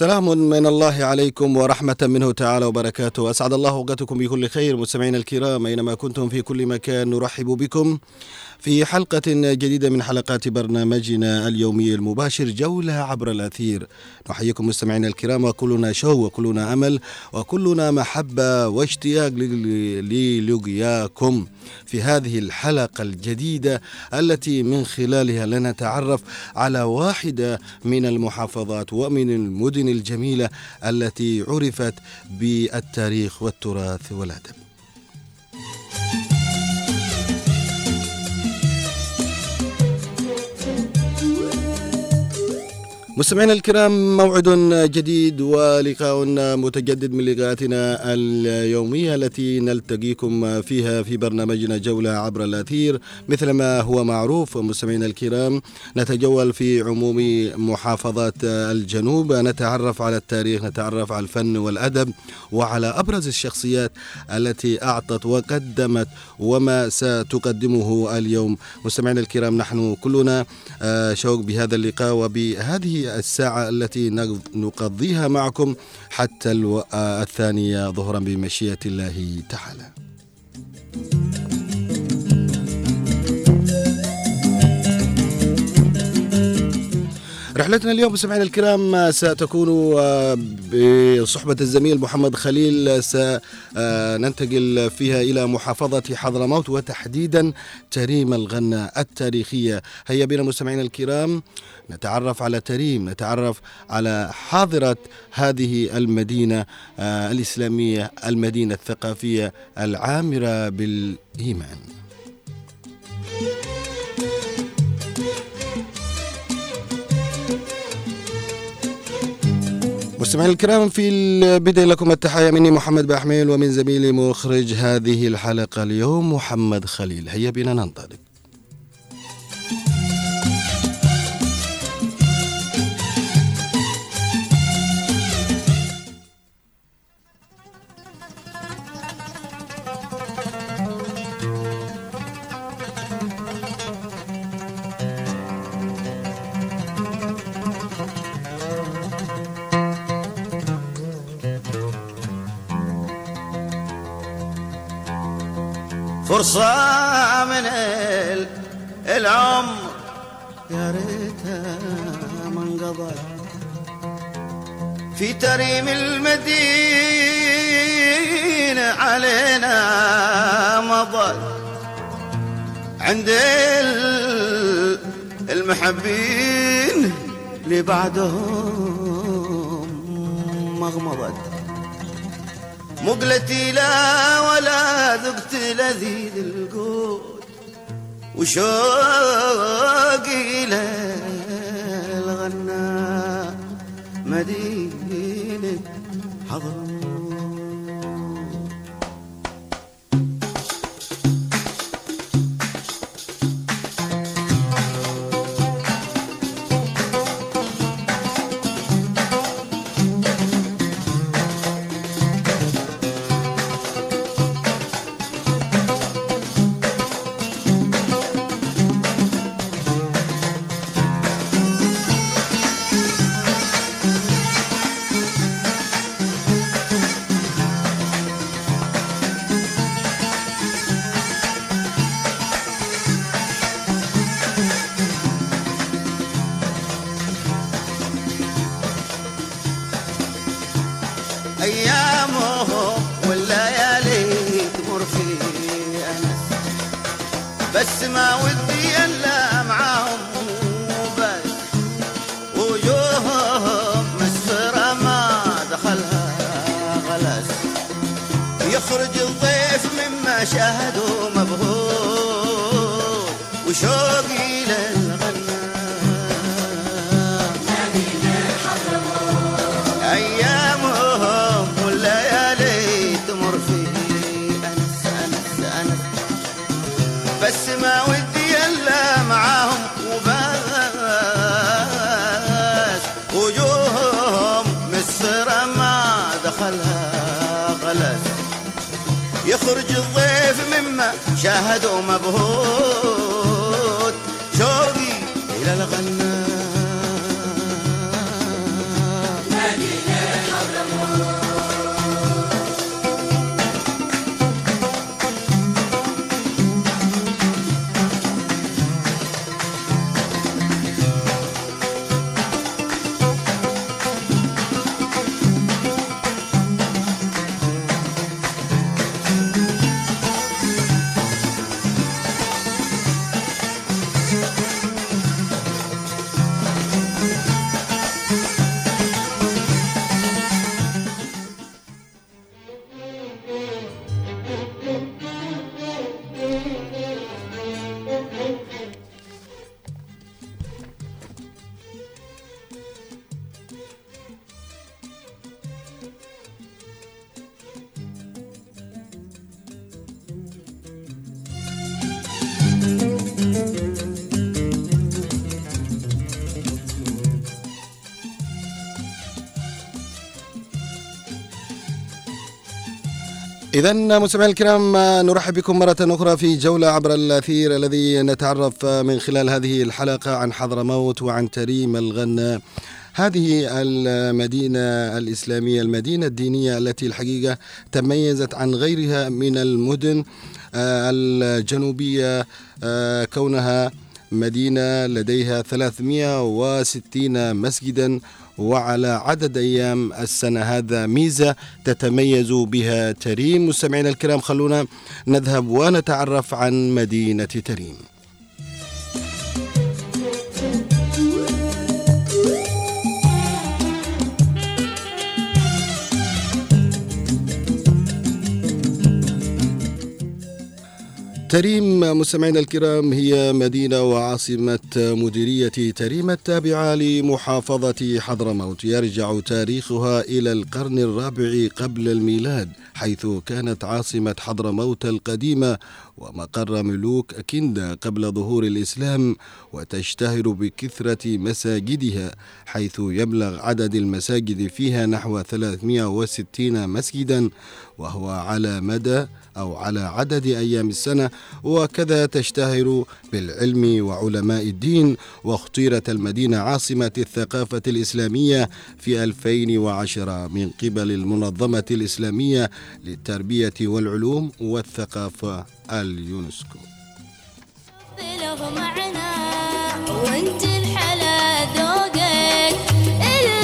سلام من الله عليكم ورحمة منه تعالى وبركاته. أسعد الله أوقاتكم بكل خير مستمعينا الكرام أينما كنتم في كل مكان نرحب بكم. في حلقة جديدة من حلقات برنامجنا اليومي المباشر جولة عبر الأثير. نحييكم مستمعينا الكرام وكلنا شو وكلنا أمل وكلنا محبة واشتياق للقياكم في هذه الحلقة الجديدة التي من خلالها لنتعرف على واحدة من المحافظات ومن المدن الجميلة التي عرفت بالتاريخ والتراث والأدب. مستمعينا الكرام موعد جديد ولقاء متجدد من لقاءاتنا اليومية التي نلتقيكم فيها في برنامجنا جولة عبر الأثير. مثل ما هو معروف مستمعينا الكرام نتجول في عموم محافظات الجنوب. نتعرف على التاريخ نتعرف على الفن والأدب وعلى أبرز الشخصيات التي أعطت وقدمت وما ستقدمه اليوم. مستمعينا الكرام نحن كلنا شوق بهذا اللقاء وبهذه الساعة التي نقضيها معكم حتى الثانية ظهرا بمشيئة الله تعالى. رحلتنا اليوم مستمعينا الكرام ستكون بصحبة الزميل محمد خليل سننتقل فيها إلى محافظة حضرموت وتحديدا تريم الغنة التاريخية. هيا بنا مستمعينا الكرام نتعرف على تريم نتعرف على حاضرة هذه المدينة الإسلامية المدينة الثقافية العامرة بالإيمان. مستمعينا الكرام في البداية لكم التحية مني محمد بأحميل ومن زميلي مخرج هذه الحلقة اليوم محمد خليل. هيا بنا ننطلق. فرصة من العمر. يا ريتها ما انقضت. في تريم المدينة علينا مضت. عند المحبين اللي بعدهم مغمضت. مقلتي لا ولا ذقت لذيذ القوت وشوقي للغنى مدينة حضرموت يخرج الضيف مما شاهدوا مبهوت. شوقي إلى الغنى. إذا مستمعينا الكرام نرحب بكم مرة أخرى في جولة عبر الأثير الذي نتعرف من خلال هذه الحلقة عن حضرموت وعن تريم الغنى هذه المدينة الإسلامية المدينة الدينية التي الحقيقة تميزت عن غيرها من المدن آه، الجنوبية آه، كونها مدينة لديها 360 مسجدا وعلى عدد أيام السنة هذا ميزة تتميز بها تريم مستمعينا الكرام. خلونا نذهب ونتعرف عن مدينة تريم. تريم مستمعينا الكرام هي مدينة وعاصمة مديرية تريم التابعة لمحافظة حضرموت. يرجع تاريخها إلى القرن الرابع قبل الميلاد حيث كانت عاصمة حضرموت القديمة ومقر ملوك أكندا قبل ظهور الإسلام وتشتهر بكثرة مساجدها حيث يبلغ عدد المساجد فيها نحو 360 مسجدا وهو على مدى أو على عدد أيام السنة. وكذا تشتهر بالعلم وعلماء الدين واختيرت المدينة عاصمة الثقافة الإسلامية في 2010 من قبل المنظمة الإسلامية للتربية والعلوم والثقافة. اليونسكو. وانت الحلا ذوقك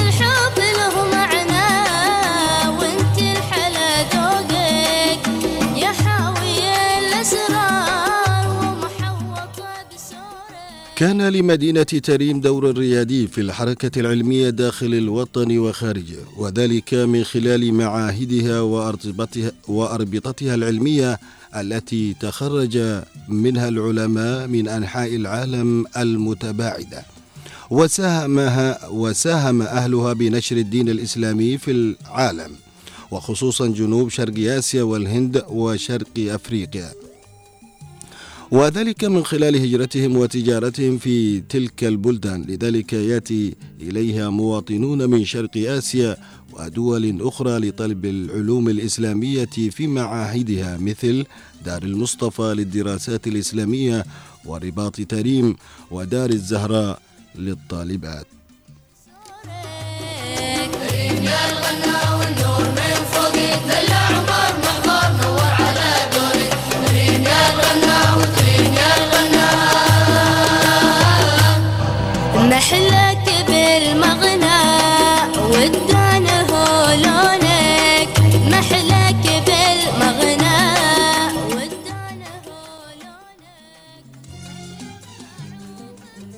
الحب له وانت الحلا ذوقك يا حاوي الأسرار ومحوطة بسورك كان لمدينة تريم دور ريادي في الحركة العلمية داخل الوطن وخارجه وذلك من خلال معاهدها وأربطتها, وأربطتها العلمية التي تخرج منها العلماء من أنحاء العالم المتباعدة. وساهمها وساهم أهلها بنشر الدين الإسلامي في العالم وخصوصا جنوب شرق آسيا والهند وشرق أفريقيا. وذلك من خلال هجرتهم وتجارتهم في تلك البلدان. لذلك يأتي إليها مواطنون من شرق آسيا ودول أخرى لطلب العلوم الإسلامية في معاهدها مثل دار المصطفى للدراسات الإسلامية ورباط تريم ودار الزهراء للطالبات.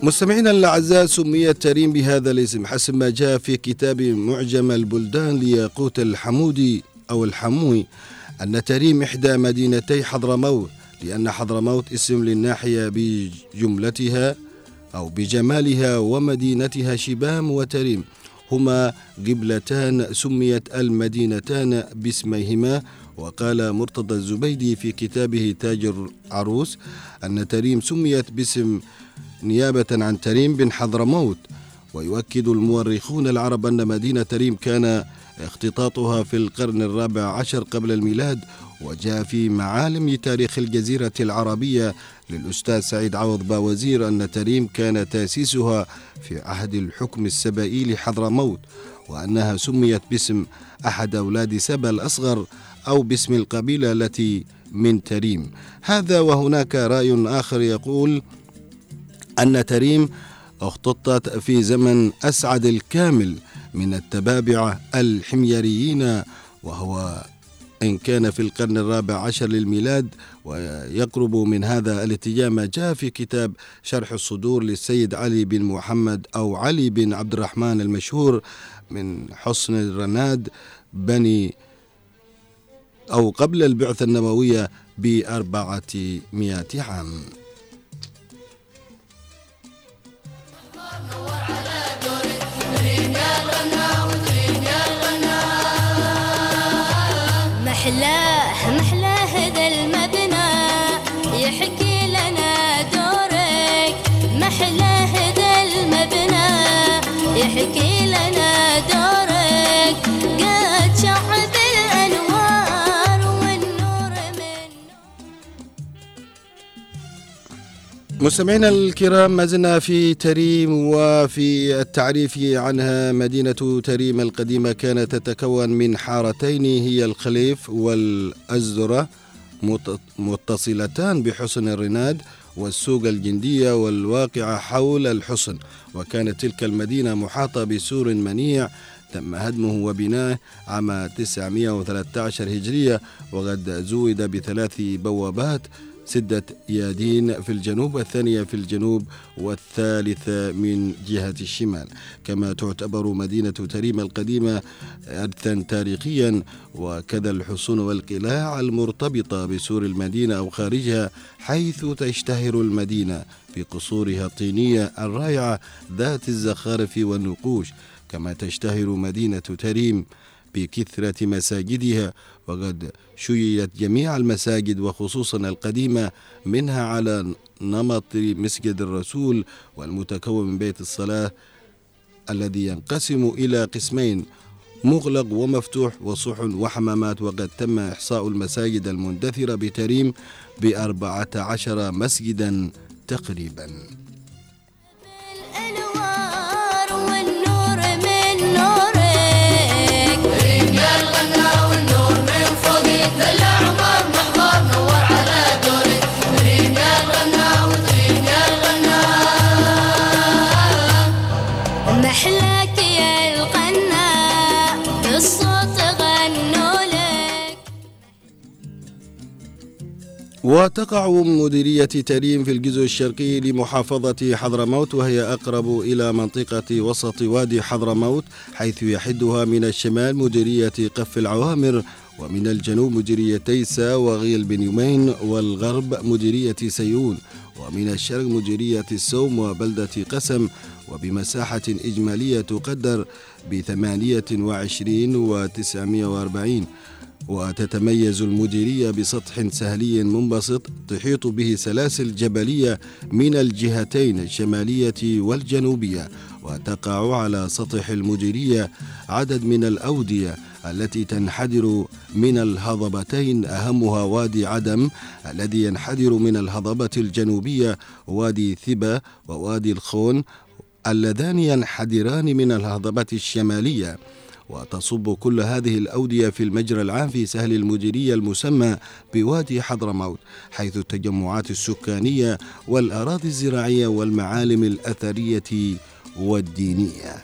مستمعينا الأعزاء سميت تريم بهذا الاسم حسب ما جاء في كتاب معجم البلدان لياقوت الحمودي أو الحموي أن تريم إحدى مدينتي حضرموت لأن حضرموت اسم للناحية بجملتها أو بجمالها ومدينتها شبام وتريم هما قبلتان سميت المدينتان باسميهما. وقال مرتضى الزبيدي في كتابه تاج العروس أن تريم سميت باسم نيابة عن تريم بن حضرموت ويؤكد المؤرخون العرب أن مدينة تريم كان اختطاطها في القرن الرابع عشر قبل الميلاد وجاء في معالم تاريخ الجزيرة العربية للأستاذ سعيد عوض باوزير أن تريم كان تأسيسها في عهد الحكم السبائي لحضرموت وأنها سميت باسم أحد أولاد سبا الأصغر أو باسم القبيلة التي من تريم. هذا وهناك رأي آخر يقول أن تريم اختطت في زمن أسعد الكامل من التبابعة الحميريين وهو إن كان في القرن الرابع عشر للميلاد ويقرب من هذا الاتجاه ما جاء في كتاب شرح الصدور للسيد علي بن محمد أو علي بن عبد الرحمن المشهور من حصن الرناد بني أو قبل البعثة النبوية بأربعة مئة عام. محلاه محلاه ذا المبنى. يحكي لنا دورك. محلاه ذا المبنى. يحكي لنا مستمعينا الكرام ما زلنا في تريم وفي التعريف عنها مدينة تريم القديمة كانت تتكون من حارتين هي الخليف والأزدرة متصلتان بحصن الرناد والسوق الجندية والواقعة حول الحصن وكانت تلك المدينة محاطة بسور منيع تم هدمه وبناءه عام 913 هجرية وقد زود بثلاث بوابات سدة يادين في الجنوب والثانية في الجنوب والثالثة من جهة الشمال. كما تعتبر مدينة تريم القديمة إرثا تاريخيا وكذا الحصون والقلاع المرتبطة بسور المدينة أو خارجها حيث تشتهر المدينة في قصورها الطينية الرائعة ذات الزخارف والنقوش. كما تشتهر مدينة تريم بكثرة مساجدها وقد شيدت جميع المساجد وخصوصا القديمة منها على نمط مسجد الرسول والمتكون من بيت الصلاة الذي ينقسم إلى قسمين مغلق ومفتوح وصحن وحمامات وقد تم إحصاء المساجد المندثرة بتريم بأربعة عشر مسجدا تقريباً. وتقع مديرية تريم في الجزء الشرقي لمحافظة حضرموت وهي أقرب إلى منطقة وسط وادي حضرموت حيث يحدها من الشمال مديرية قف العوامر ومن الجنوب مديرية تيسا وغيل بن يمين والغرب مديرية سيون ومن الشرق مديرية السوم وبلدة قسم. وبمساحة إجمالية تقدر بثمانية وعشرين وتسعمائة وأربعين. وتتميز المديرية بسطح سهلي منبسط تحيط به سلاسل جبلية من الجهتين الشمالية والجنوبية وتقع على سطح المديرية عدد من الأودية التي تنحدر من الهضبتين أهمها وادي عدم الذي ينحدر من الهضبة الجنوبية وادي ثبا ووادي الخون اللذان ينحدران من الهضبة الشمالية. وتصب كل هذه الأودية في المجرى العام في سهل المديرية المسمى بوادي حضرموت حيث التجمعات السكانية والأراضي الزراعية والمعالم الأثرية والدينية.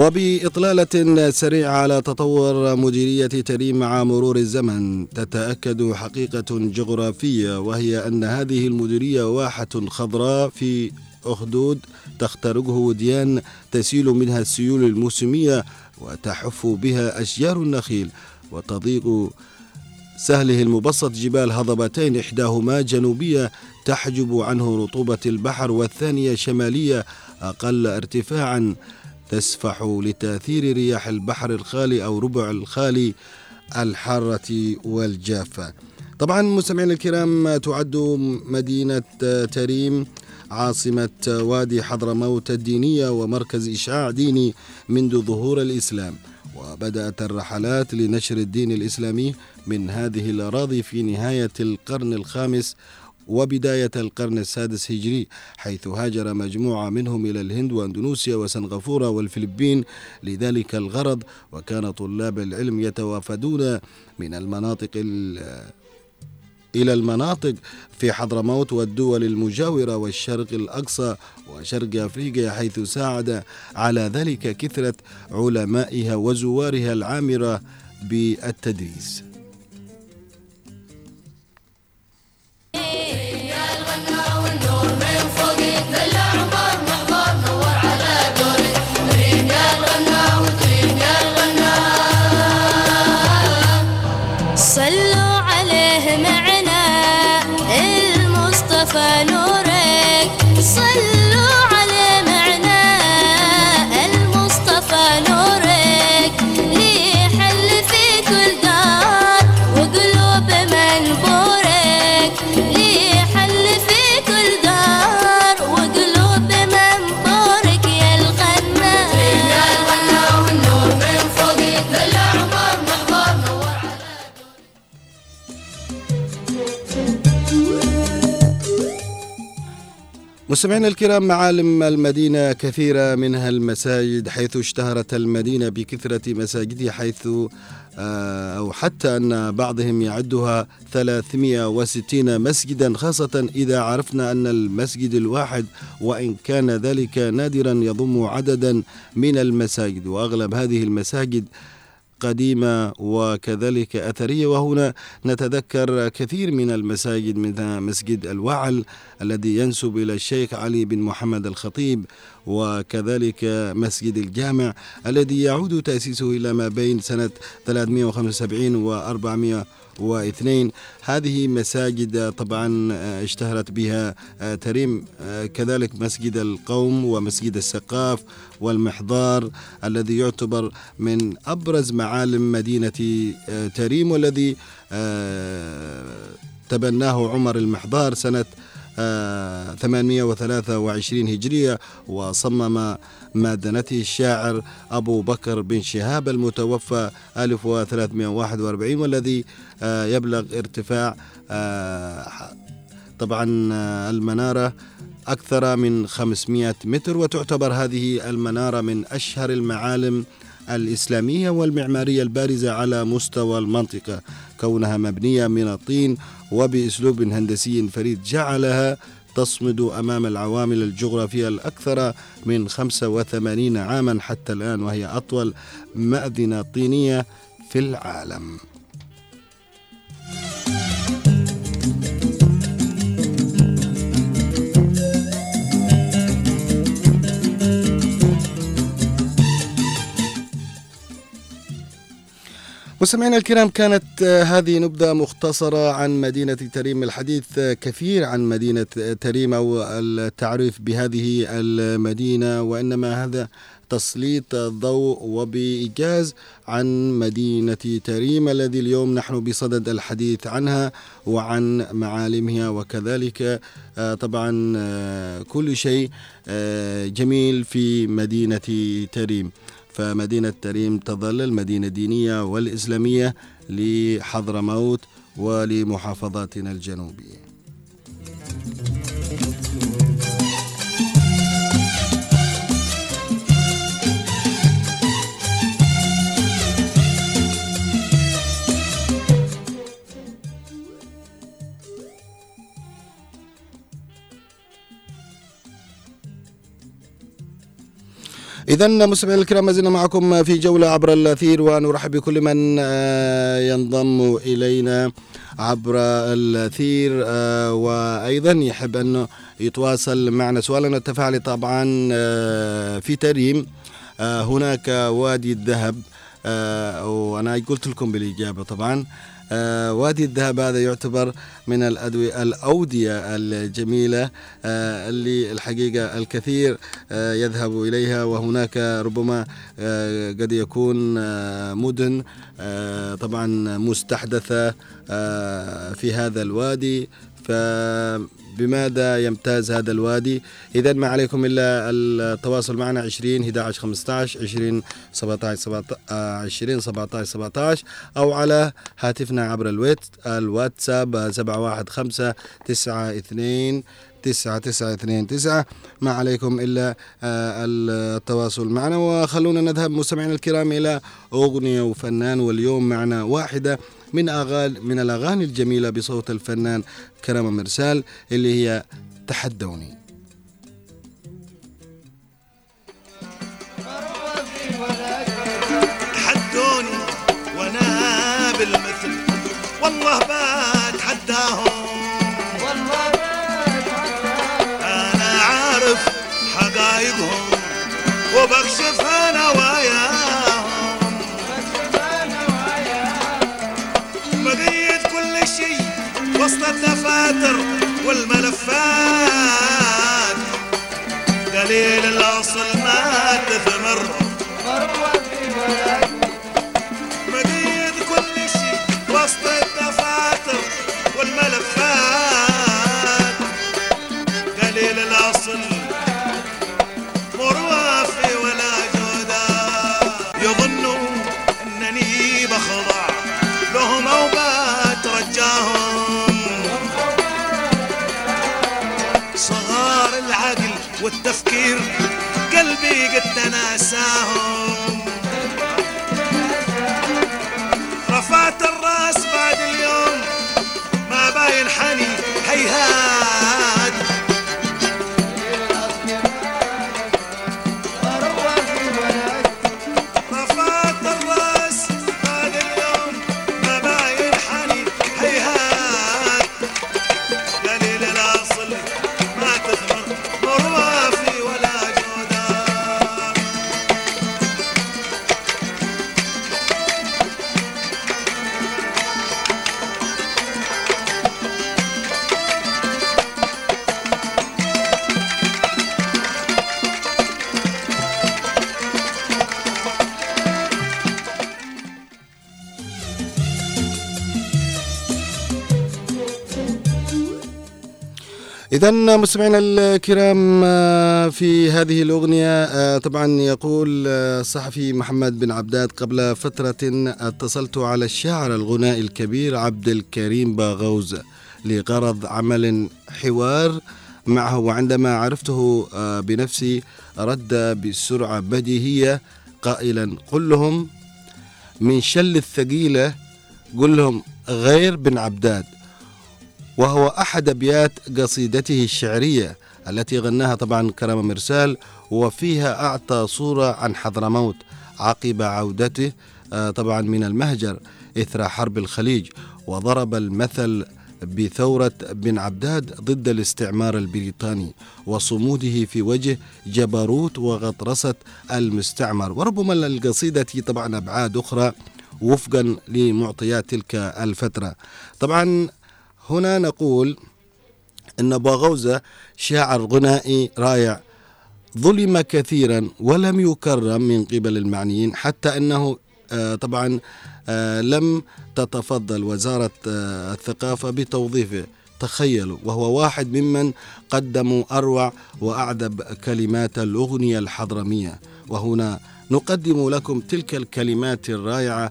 وبإطلالة سريعة على تطور مديرية تريم مع مرور الزمن تتأكد حقيقة جغرافية وهي أن هذه المديرية واحة خضراء في أخدود تخترقه وديان تسيل منها السيول الموسمية وتحف بها أشجار النخيل وتضيق سهله المبسط جبال هضبتين إحداهما جنوبية تحجب عنه رطوبة البحر والثانية شمالية أقل ارتفاعا. تسفح لتأثير رياح البحر الخالي أو ربع الخالي الحارة والجافة. طبعا مستمعينا الكرام تعد مدينة تريم عاصمة وادي حضرموت الدينية ومركز إشعاع ديني منذ ظهور الإسلام. وبدأت الرحلات لنشر الدين الإسلامي من هذه الأراضي في نهاية القرن الخامس وبداية القرن السادس هجري حيث هاجر مجموعة منهم إلى الهند وأندونيسيا وسنغافورة والفلبين لذلك الغرض وكان طلاب العلم يتوافدون من المناطق إلى المناطق في حضرموت والدول المجاورة والشرق الأقصى وشرق أفريقيا حيث ساعد على ذلك كثرة علمائها وزوارها العامرة بالتدريس. مستمعينا الكرام معالم المدينة كثيرة منها المساجد حيث اشتهرت المدينة بكثرة مساجدها حيث آه، أو حتى أن بعضهم يعدها 360 مسجدا خاصة إذا عرفنا أن المسجد الواحد وإن كان ذلك نادرا يضم عددا من المساجد. وأغلب هذه المساجد قديمة وكذلك أثرية. وهنا نتذكر كثير من المساجد مثل مسجد الوعل الذي ينسب إلى الشيخ علي بن محمد الخطيب وكذلك مسجد الجامع الذي يعود تأسيسه إلى ما بين سنة 375 و 400 واثنين. هذه مساجد طبعا اشتهرت بها تريم كذلك مسجد القوم ومسجد السقاف والمحضار الذي يعتبر من أبرز معالم مدينة تريم والذي تبناه عمر المحضار سنة 823 هجرية وصمم مادنته الشاعر أبو بكر بن شهاب المتوفى 1341 والذي آه، يبلغ ارتفاع آه، طبعا آه، المنارة أكثر من 500 متر وتعتبر هذه المنارة من أشهر المعالم الإسلامية والمعمارية البارزة على مستوى المنطقة. كونها مبنية من الطين وبأسلوب هندسي فريد جعلها تصمد أمام العوامل الجغرافية الأكثر من 85 عاما حتى الآن وهي أطول مأذنة طينية في العالم. مستمعينا الكرام كانت آه، هذه نبذة مختصرة عن مدينة تريم. الحديث آه، كثير عن مدينة تريم أو التعريف بهذه المدينة وإنما هذا تسليط الضوء وبإيجاز عن مدينة تريم الذي اليوم نحن بصدد الحديث عنها وعن معالمها وكذلك آه، طبعا كل شيء جميل في مدينة تريم. فمدينة تريم تظل المدينة الدينية والإسلامية لحضرموت ولمحافظاتنا الجنوبية. إذا مستمعينا الكرام ما زلنا معكم في جولة عبر الأثير ونرحب بكل من آه، ينضم إلينا عبر الأثير آه، وأيضا يحب أنه يتواصل معنا سؤالنا التفاعلي طبعا آه، في تريم هناك وادي الذهب وأنا قلت لكم بالإجابة طبعا آه، وادي الذهب هذا يعتبر من الأدوية الأودية الجميلة آه، اللي الحقيقة الكثير آه، يذهب إليها وهناك ربما قد يكون مدن طبعا مستحدثة في هذا الوادي. ف بماذا يمتاز هذا الوادي؟ إذا ما عليكم إلا التواصل معنا 20 11 15 20 17 20 17 17 أو على هاتفنا عبر الواتساب 715 92 تسعة تسعة اثنين تسعة. ما عليكم إلا آه، التواصل معنا. وخلونا نذهب مستمعينا الكرام إلى أغنية وفنان واليوم معنا واحدة. من أغاني من الأغاني الجميلة بصوت الفنان كرم مرسال اللي هي تحدوني. تحدوني وأنا بالمثل والله بتحداهم. والله أنا عارف حقايقهم وبكشف أنا وياهم وسط الدفاتر والملفات. دليل الأصل ما تثمر كل شيء وسط الدفاتر والملفات. قلبي قد إذا مستمعينا الكرام آه، في هذه الأغنية آه، طبعا يقول آه، الصحفي محمد بن عبداد قبل فترة اتصلت على الشاعر الغنائي الكبير عبد الكريم باغوز لغرض عمل حوار معه وعندما عرفته بنفسي رد بسرعة بديهية قائلا قل لهم من شل الثقيلة قل لهم غير بن عبداد. وهو أحد أبيات قصيدته الشعرية التي غناها طبعا كرم مرسال وفيها أعطى صورة عن حضرموت عقب عودته آه، طبعا من المهجر إثر حرب الخليج وضرب المثل بثورة بن عبداد ضد الاستعمار البريطاني وصموده في وجه جبروت وغطرسة المستعمر. وربما للقصيدة طبعا أبعاد أخرى وفقا لمعطيات تلك الفترة. طبعا هنا نقول أن باغوزة شاعر غنائي رائع ظلم كثيرا ولم يكرم من قبل المعنيين حتى أنه آه، طبعا آه، لم تتفضل وزارة آه، الثقافة بتوظيفه. تخيلوا وهو واحد ممن قدموا أروع وأعذب كلمات الأغنية الحضرمية. وهنا نقدم لكم تلك الكلمات الرائعة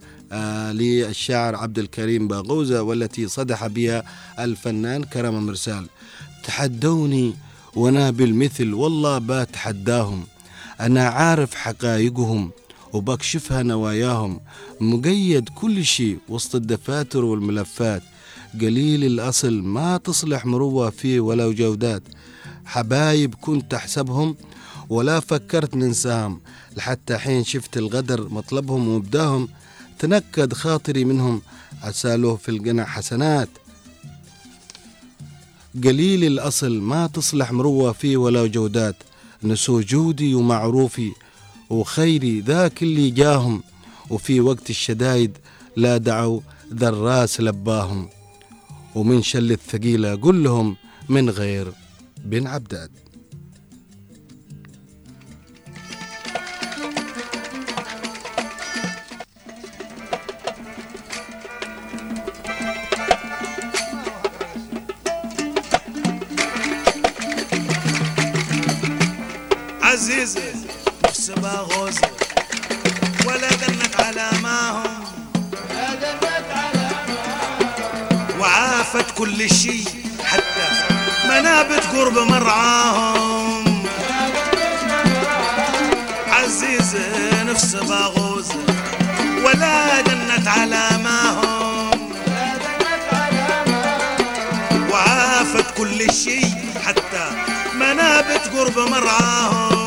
للشاعر عبد الكريم باغوزة والتي صدح بها الفنان كرم مرسال. تحدوني وأنا بالمثل والله بتحداهم. أنا عارف حقائقهم وبكشفها نواياهم. مقيد كل شيء وسط الدفاتر والملفات. قليل الأصل ما تصلح مروة فيه ولا جودات. حبايب كنت أحسبهم ولا فكرت ننساهم. لحتى حين شفت الغدر مطلبهم ومبداهم تنكد خاطري منهم أساله في القنا حسنات. قليل الأصل ما تصلح مروة فيه ولا جودات. نسوا جودي ومعروفي وخيري ذاك اللي جاهم. وفي وقت الشدايد لا دعوا ذا الراس لباهم. ومن شل الثقيلة قل لهم من غير بن عبداد. باغوزة ولا دنت على ماهم. وعافت كل شي حتى منابت قرب مرعاهم. عزيزة نفس باغوزة ولا دنت على ماهم. وعافت كل شي حتى منابت قرب مرعاهم.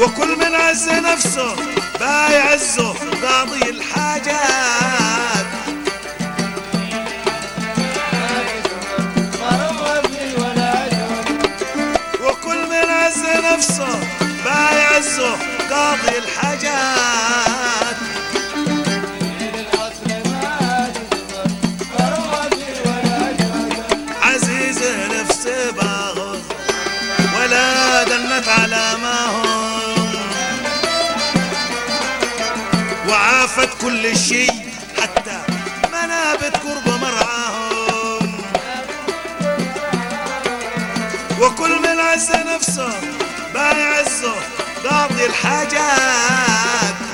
وكل من عز نفسه بايعزه قاضي الحاجات. وكل من عز نفسه بايعزه قاضي الحاجات. كل شيء حتى منابت قرب مرعاهم. وكل من عز نفسه بايعزه قاضي الحاجات.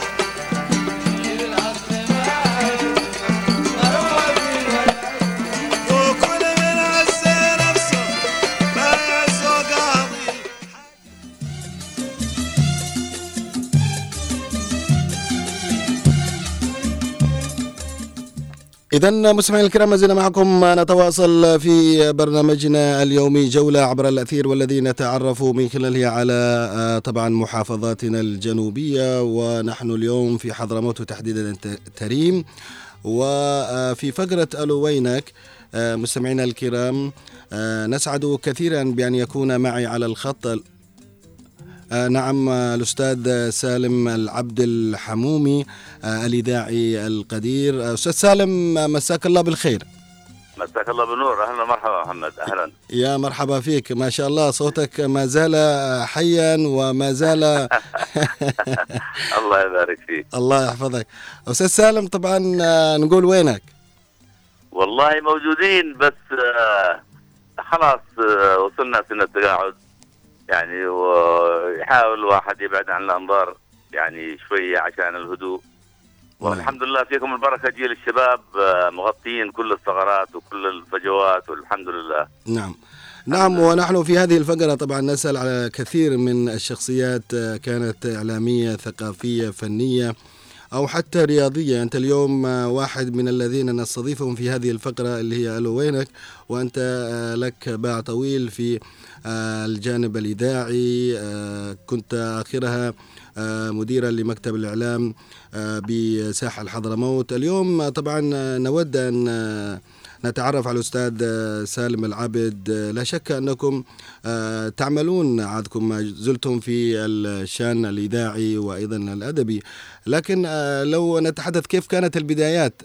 إذا مستمعينا الكرام ما زلنا معكم. نتواصل في برنامجنا اليومي جولة عبر الأثير والذي نتعرف من خلالها على آه، طبعا محافظاتنا الجنوبية. ونحن اليوم في حضرموت وتحديدا ت- تريم. وفي فقرة ألو وينك آه، مستمعينا الكرام آه، نسعد كثيرا بأن يكون معي على الخط آه، نعم آه، الأستاذ سالم العبد الحمومي آه، الإذاعي القدير. آه، أستاذ سالم آه، مساك الله بالخير. مساك الله بالنور. أهلا مرحبا محمد. أهلا. يا مرحبا فيك. ما شاء الله صوتك ما زال حيا وما زال. الله يبارك فيك. الله يحفظك. أستاذ سالم طبعا آه، نقول وينك؟ والله موجودين بس آه، خلاص آه، وصلنا سن التقاعد يعني ويحاول الواحد يبعد عن الأنظار يعني شوية عشان الهدوء. والحمد لله فيكم البركة جيل الشباب آه، مغطيين كل الثغرات وكل الفجوات والحمد لله. نعم. نعم ونحن في هذه الفقرة طبعا نسأل على كثير من الشخصيات آه، كانت إعلامية ثقافية فنية أو حتى رياضية. أنت اليوم آه، واحد من الذين نستضيفهم في هذه الفقرة اللي هي ألو وينك؟ وأنت لك باع طويل في الجانب الإذاعي آه، كنت آخرها آه، مديرا لمكتب الإعلام آه، بساحة الحضرموت. اليوم آه، طبعا آه، نود أن آه، نتعرف على الأستاذ آه، سالم العبد آه، لا شك أنكم آه، تعملون عادكم ما زلتم في الشان الإذاعي وأيضا الأدبي. لكن آه، لو نتحدث كيف كانت البدايات؟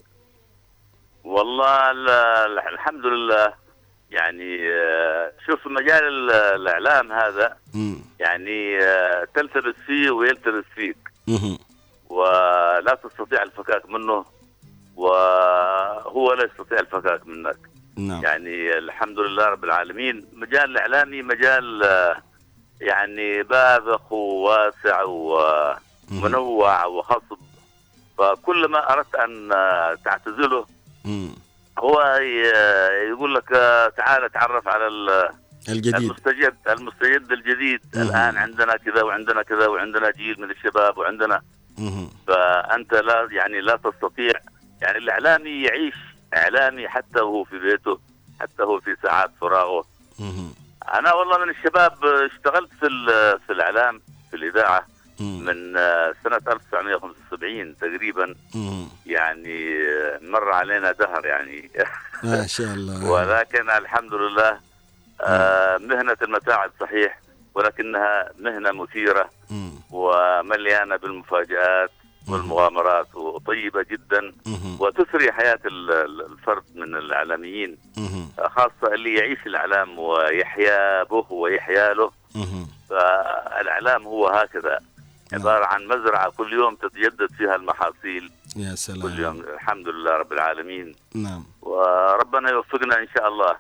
والله ال- ال- الحمد لله. يعني آه، شوف مجال ال- الإعلام هذا. يعني آه، تلتبس فيه ويلتبس فيك. ولا تستطيع الفكاك منه وهو لا يستطيع الفكاك منك نعم يعني الحمد لله رب العالمين مجال الإعلامي مجال آه، يعني باذخ وواسع ومنوع وخصب فكل ما أردت أن تعتزله. هو يقول لك آه، تعال تعرف على ال- الجديد المستجد المستجد الجديد مم. الآن عندنا كذا وعندنا كذا وعندنا جيل من الشباب وعندنا مهم. فأنت لا يعني لا تستطيع يعني الاعلامي يعيش إعلامي حتى وهو في بيته حتى هو في ساعات فراغه مهم. أنا والله من الشباب اشتغلت في في الإعلام في الإذاعة. من آه، سنة 1975 تقريبا. يعني آه، مر علينا دهر يعني ما شاء الله ولكن الحمد لله آه، مهنة المتاعب صحيح ولكنها مهنة مثيرة مم. ومليانة بالمفاجآت والمغامرات وطيبة جدا. وتثري ال- الفرد من الإعلاميين مهم. خاصة اللي يعيش الإعلام ويحيا به ويحيا له مهم. فالإعلام هو هكذا عباره عن مزرعة كل يوم تتجدد فيها المحاصيل. يا كل سلام. يوم الحمد لله رب العالمين. نعم. وربنا يوفقنا إن شاء الله.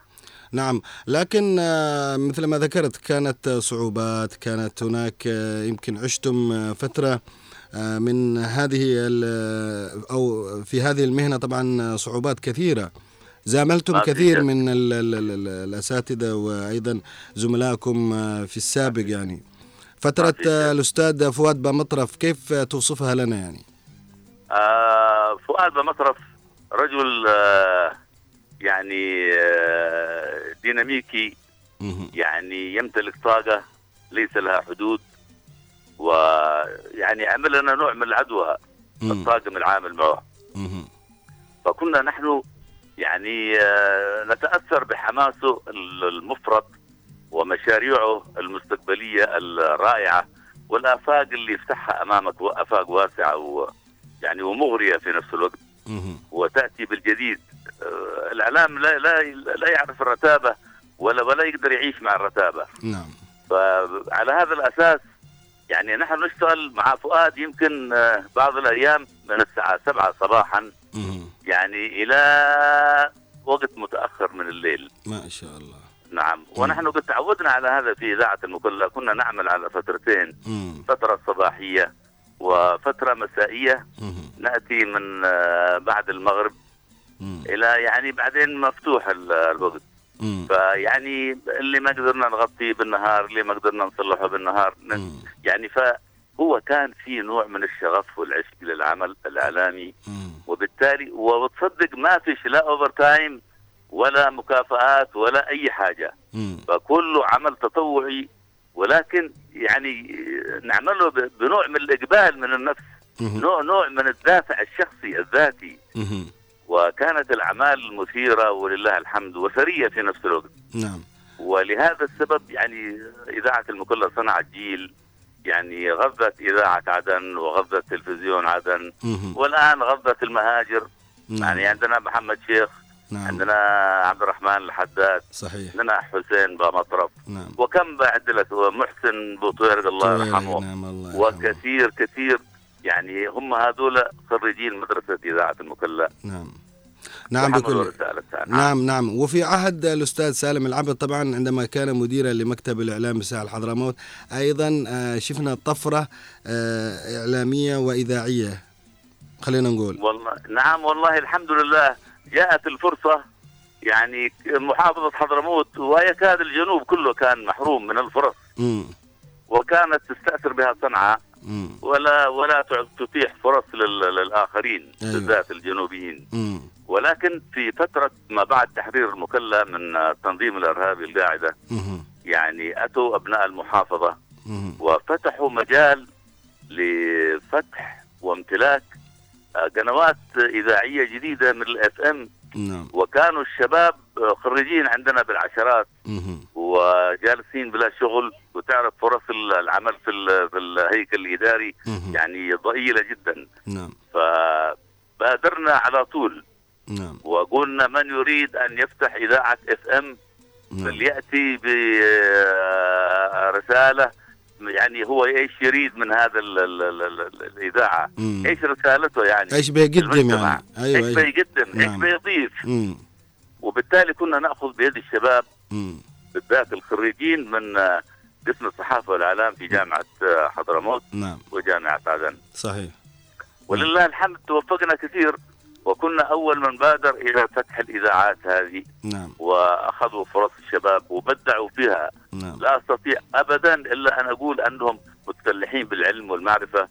نعم لكن آه، مثل ما ذكرت كانت صعوبات كانت هناك آه، يمكن عشتم آه، فترة من هذه أو في هذه المهنة طبعا صعوبات كثيرة. زاملتم كثير. من ال ال ال ال الأساتذة وأيضا زملائكم في السابق يعني. فترة الأستاذ فؤاد بمطرف كيف توصفها لنا يعني آه فؤاد بمطرف رجل آه يعني آه ديناميكي. يعني يمتلك طاقة ليس لها حدود ويعني عمل لنا نوع من العدوى. الطاقم العامل معه. فكنا نحن يعني نتأثر بحماسه المفرط ومشاريعه المستقبلية الرائعة والآفاق اللي يفتحها أمامك آفاق واسعة و يعني ومغرية في نفس الوقت. مهم. وتأتي بالجديد. آه، الإعلام لا لا لا يعرف الرتابة ولا ولا يقدر يعيش مع الرتابة. نعم. فعلى هذا الأساس يعني نحن نشتغل مع فؤاد يمكن آه، بعض الأيام من الساعة 7 صباحا. يعني إلى وقت متأخر من الليل. ما شاء الله. نعم ونحن قد تعودنا على هذا في إذاعة المكلا كنا نعمل على فترتين مم. فترة صباحية وفترة مسائية مهم. نأتي من آه، بعد المغرب مم. إلى يعني بعدين مفتوح ال- الوقت مم. فيعني اللي ما قدرنا نغطيه بالنهار اللي ما قدرنا نصلحه بالنهار مم. يعني ف هو كان في نوع من الشغف والعشق للعمل الإعلامي مم. وبالتالي وتصدق ما فيش لا overtime ولا مكافآت ولا أي حاجة مم. فكله عمل تطوعي ولكن يعني نعمله بنوع من الإقبال من النفس مم. نوع نوع من الدافع الشخصي الذاتي مم. وكانت الأعمال مثيرة ولله الحمد وثريه في نفس الوقت نعم ولهذا السبب يعني إذاعة المكلا صنعت جيل يعني غذت إذاعة عدن وغذت تلفزيون عدن مم. والآن غذت المهاجر نعم يعني عندنا محمد شيخ نعم. عندنا عبد الرحمن الحداد صحيح. عندنا حسين بمطرف نعم. وكم بعد لك محسن بوطيرق الله يرحمه. نعم الله يرحمه. وكثير كثير يعني هم هذول خريجين مدرسة إذاعة المكلا. نعم. نعم بكل نعم نعم. وفي عهد الأستاذ سالم العبد طبعا عندما كان مديرا لمكتب الإعلام بساحل حضرموت أيضا آه، شفنا طفرة آه، إعلامية وإذاعية. خلينا نقول. والله نعم والله الحمد لله. جاءت الفرصة يعني محافظة حضرموت ويكاد الجنوب كله كان محروم من الفرص مم. وكانت تستأثر بها صنعاء. ولا ولا تتيح فرص لل- للآخرين أيوة. بالذات الجنوبيين مم. ولكن في فترة ما بعد تحرير المكلا من التنظيم الإرهابي القاعدة. يعني أتوا أبناء المحافظة. وفتحوا مجال لفتح وامتلاك قنوات إذاعية جديدة من الإف إم. نعم. وكانوا الشباب آه، خريجين عندنا بالعشرات. وجالسين بلا شغل. وتعرف فرص العمل في في الهيكل الإداري مم. يعني ضئيلة جدا. نعم. فبادرنا على طول. نعم. وقلنا من يريد أن يفتح إذاعة إف إم نعم. فليأتي برساله يعني هو إيش يريد من هذا ال ال ال ال الإذاعة مم. إيش رسالته يعني إيش بيقدم؟ يعني أيوه إيش بيقدم إيش نعم. بيضيف مم. وبالتالي كنا نأخذ بيد الشباب مم. بالذات الخريجين من آه، قسم الصحافة والإعلام في جامعة آه، حضرموت نعم وجامعة عدن صحيح ولله الحمد توفقنا كثير وكنا أول من بادر إلى فتح الإذاعات هذه. نعم. وأخذوا فرص الشباب وبدعوا فيها. نعم. لا أستطيع ابدا إلا أن أقول أنهم متسلحين بالعلم والمعرفة.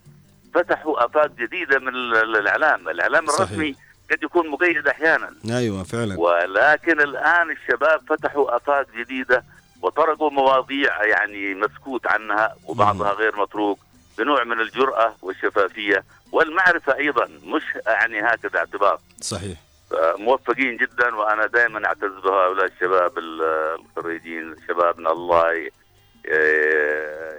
فتحوا آفاق جديدة من ال- ال- الإعلام، الإعلام صحيح. الرسمي قد يكون مقيد أحيانا. أيوه فعلا. ولكن الآن الشباب فتحوا آفاق جديدة وطرقوا مواضيع يعني مسكوت عنها وبعضها غير متروك بنوع من الجرأة والشفافية. والمعرفة أيضا مش يعني هكذا اعتبار. صحيح. موفقين جدا وأنا دائما أعتز بهؤلاء الشباب ال- الخريجين شبابنا الله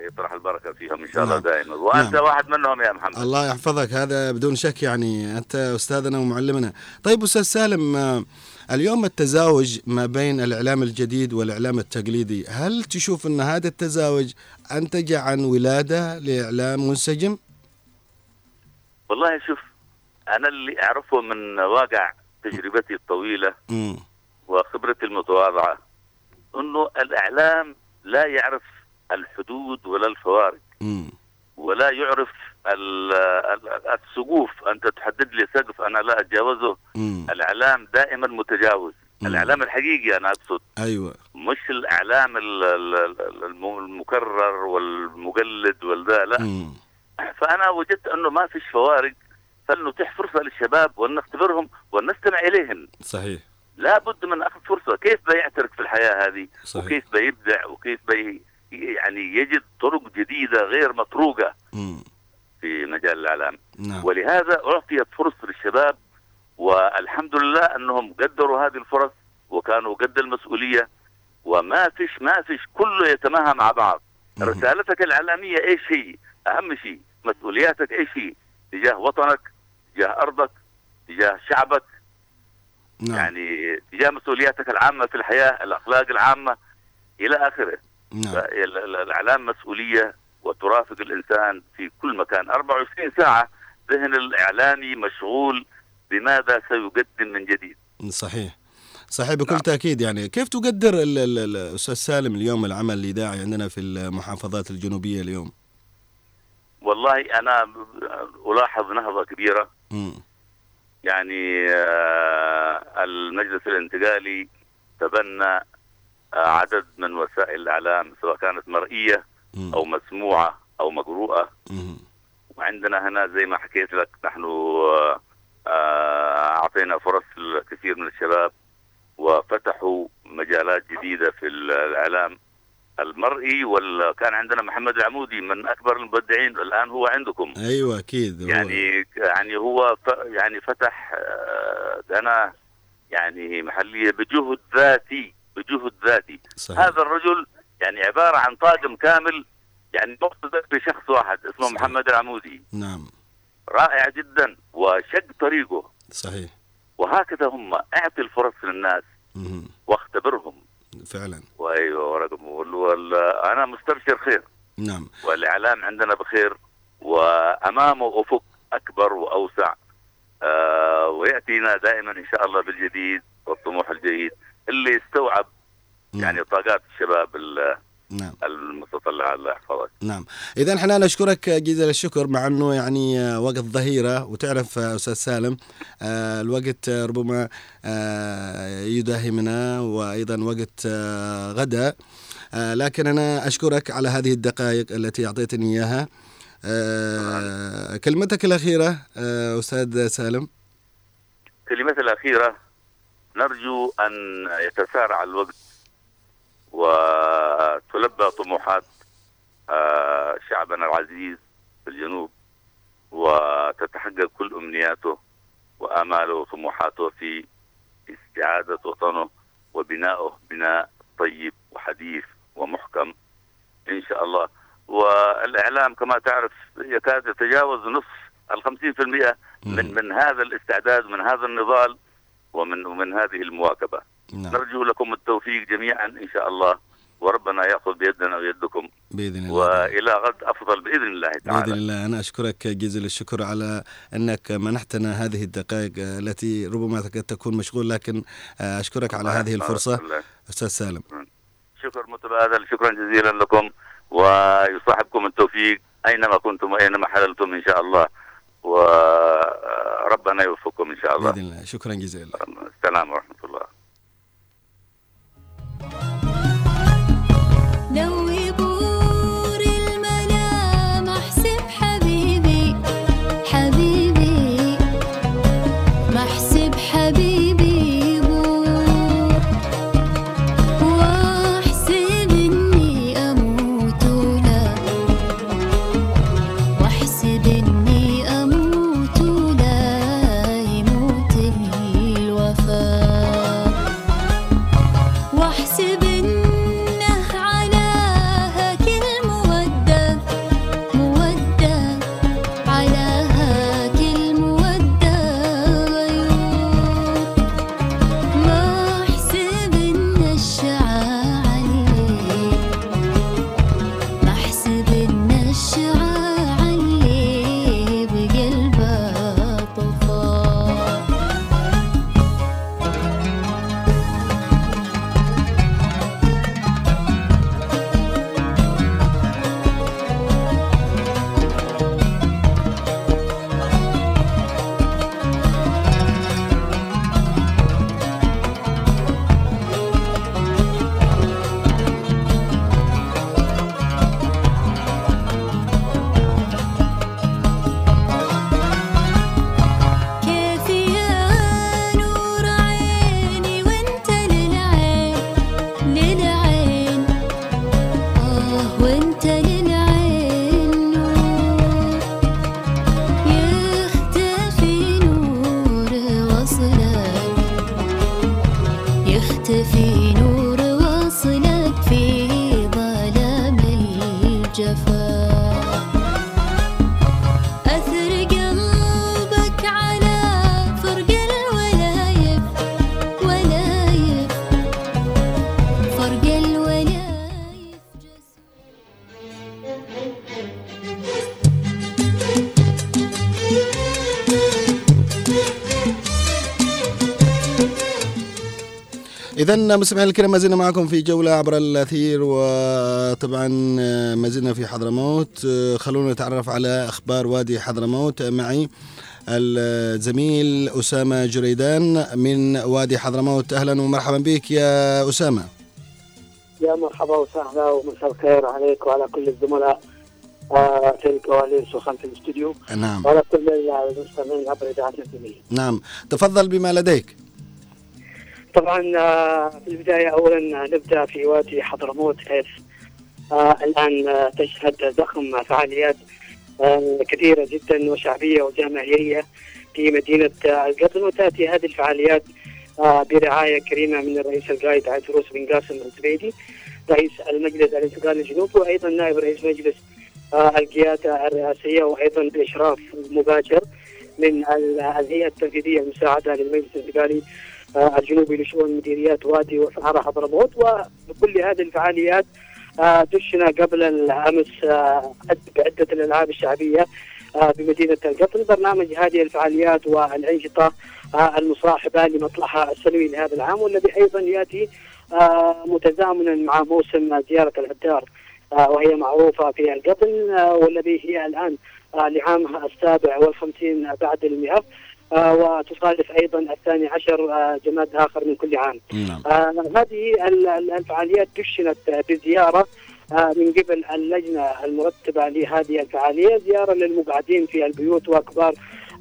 يطرح البركة فيهم إن شاء الله نعم. دائما وأنت نعم. واحد منهم يا محمد. الله يحفظك. هذا بدون شك يعني أنت أستاذنا ومعلمنا. طيب أستاذ سالم آه، اليوم التزاوج ما بين الإعلام الجديد والإعلام التقليدي هل تشوف أن هذا التزاوج أنتج عن ولادة لإعلام منسجم؟ والله شوف أنا اللي أعرفه من واقع تجربتي الطويلة وخبرتي المتواضعة إنه الإعلام لا يعرف الحدود ولا الفوارق ولا يعرف ال- ال- السقوف. أنت تحدد لي سقف أنا لا أتجاوزه. الإعلام دائما متجاوز. الإعلام الحقيقي أنا أقصد. أيوه. مش الإعلام ال- ال- ال- الم- المكرر والمقلد والذا لا. فأنا وجدت أنه ما فيش فوارق فلنتيح فرصة للشباب ولنختبرهم ولنستمع إليهم. صحيح. لابد من أخذ فرصة. كيف بيعترك في الحياة هذه؟ صحيح. وكيف بيبدع؟ وكيف بي يعني يجد طرق جديدة غير مطروقه امم في مجال الإعلام. نعم. ولهذا أعطيت فرص للشباب والحمد لله أنهم قدروا هذه الفرص وكانوا قد المسؤولية. وما فيش ما فيش كله يتماهى مع بعض. رسالتك الإعلامية إيش هي؟ أهم شيء. مسؤولياتك إيش هي؟ تجاه وطنك تجاه أرضك تجاه شعبك. نعم. يعني تجاه مسؤولياتك العامة في الحياة الأخلاق العامة إلى آخره. نعم. الإعلام مسؤولية وترافق الإنسان في كل مكان. 24 ساعة ذهن الإعلامي مشغول بماذا سيقدم من جديد؟ صحيح. صحيح بكل نعم. تأكيد. يعني كيف تقدر ال- ال- ال- الاستاذ سالم اليوم العمل الإذاعي عندنا في المحافظات الجنوبية اليوم؟ والله أنا ألاحظ نهضة كبيرة امم يعني آه، المجلس الانتقالي تبنى آه، عدد من وسائل الإعلام سواء كانت مرئية. أو مسموعة أو مقروءة. وعندنا هنا زي ما حكيت لك نحن آه، أعطينا فرص لكثير من الشباب وفتحوا مجالات جديدة في الإعلام المرئي وكان عندنا محمد العمودي من أكبر المبدعين الآن هو عندكم. أيوه أكيد. هو- يعني يعني هو ف يعني فتح آه، قناة يعني محلية بجهد ذاتي بجهد ذاتي. صحيح. هذا الرجل يعني عبارة عن طاقم كامل يعني مقتدر بشخص واحد اسمه صحيح. محمد العمودي. نعم. رائع جدا وشق طريقه. صحيح. وهكذا هم اعطي الفرص للناس. واختبرهم. فعلا. وأيوه وال... وال... أنا مستبشر خير. نعم. والإعلام عندنا بخير وأمامه أفق أكبر وأوسع. آه ويأتينا دائما إن شاء الله بالجديد والطموح الجيد. اللي يستوعب نعم. يعني طاقات الشباب ال- نعم. المتطلعة الله يحفظك. نعم. إذا إحنا نشكرك جزيل الشكر مع إنه يعني وقت ظهيرة. وتعرف أستاذ سالم آه، الوقت ربما آه، يداهمنا وأيضا وقت آه، غدا. لكن أنا أشكرك على هذه الدقائق التي أعطيتني إياها. كلمتك الأخيرة أستاذ سالم؟ كلمتي الأخيرة نرجو أن يتسارع الوقت. وتلبى طموحات آه، شعبنا العزيز في الجنوب وتتحقق كل أمنياته وآماله وطموحاته في استعادة وطنه وبنائه بناء طيب وحديث ومحكم إن شاء الله. والإعلام كما تعرف يكاد يتجاوز نصف ال 50% من من هذا الاستعداد ومن هذا النضال ومن ومن هذه المواكبة. نعم. نرجو لكم التوفيق جميعا إن شاء الله. وربنا يأخذ بيدنا ويدكم. بإذن الله. وإلى غد أفضل بإذن الله بإذن تعالى الله. أنا أشكرك جزيل الشكر على أنك منحتنا هذه الدقائق التي ربما قد تكون مشغول لكن أشكرك على هذه الفرصة. أستاذ سالم. شكر متبادل. شكرا جزيلا لكم. ويصاحبكم التوفيق أينما كنتم وأينما حللتم إن شاء الله. وربنا يوفقكم إن شاء الله. بإذن الله. شكرا جزيلا. السلام ورحمة الله. إذا مستمعينا الكرام ما زلنا معكم في جولة عبر الأثير وطبعا آه، ما زلنا في حضرموت. آه، خلونا نتعرف على أخبار وادي حضرموت. معي الزميل أسامة جريدان من وادي حضرموت. أهلا ومرحبا بك يا أسامة. يا مرحبا وسهلا ومساء الخير عليك وعلى كل الزملاء آه، في الكواليس وخلف الاستوديو. نعم. وعلى كل المستمعين عبر الجميل. نعم. تفضل بما لديك. طبعا آه، في البداية اولا نبدأ في وادي حضرموت حيث آه، الآن آه، تشهد ضخم فعاليات آه، كثيرة جدا وشعبية وجماهيرية في مدينة آه، القطن وتأتي هذه الفعاليات آه، برعاية كريمة من الرئيس القائد عيدروس بن قاسم الزبيدي رئيس المجلس الانتقالي الجنوبي وأيضا نائب رئيس مجلس آه، القيادة الرئاسية وأيضا بإشراف مباشر من ال- الهيئة التنفيذية المساعدة للمجلس الانتقالي آه، الجنوبي لشؤون مديريات وادي وصحراء حضرموت وبكل هذه الفعاليات آه، دشنا قبل الأمس آه، بعدة الألعاب الشعبية آه، بمدينة القطن برنامج هذه الفعاليات والأنشطة آه، المصاحبة لمطلعها السنوي لهذا العام والذي أيضا يأتي آه، متزامنا مع موسم زيارة العتار آه، وهي معروفة في القطن آه، والذي هي الآن آه، لعامها السابع والخمسين بعد المئة. آه، وتصادف أيضا الثاني عشر آه، جماد آخر من كل عام. نعم آه، هذه ال- ال- الفعاليات دشنت آه، بزيارة آه، من قبل اللجنة المرتبة لهذه الفعالية زيارة للمقعدين في البيوت وكبار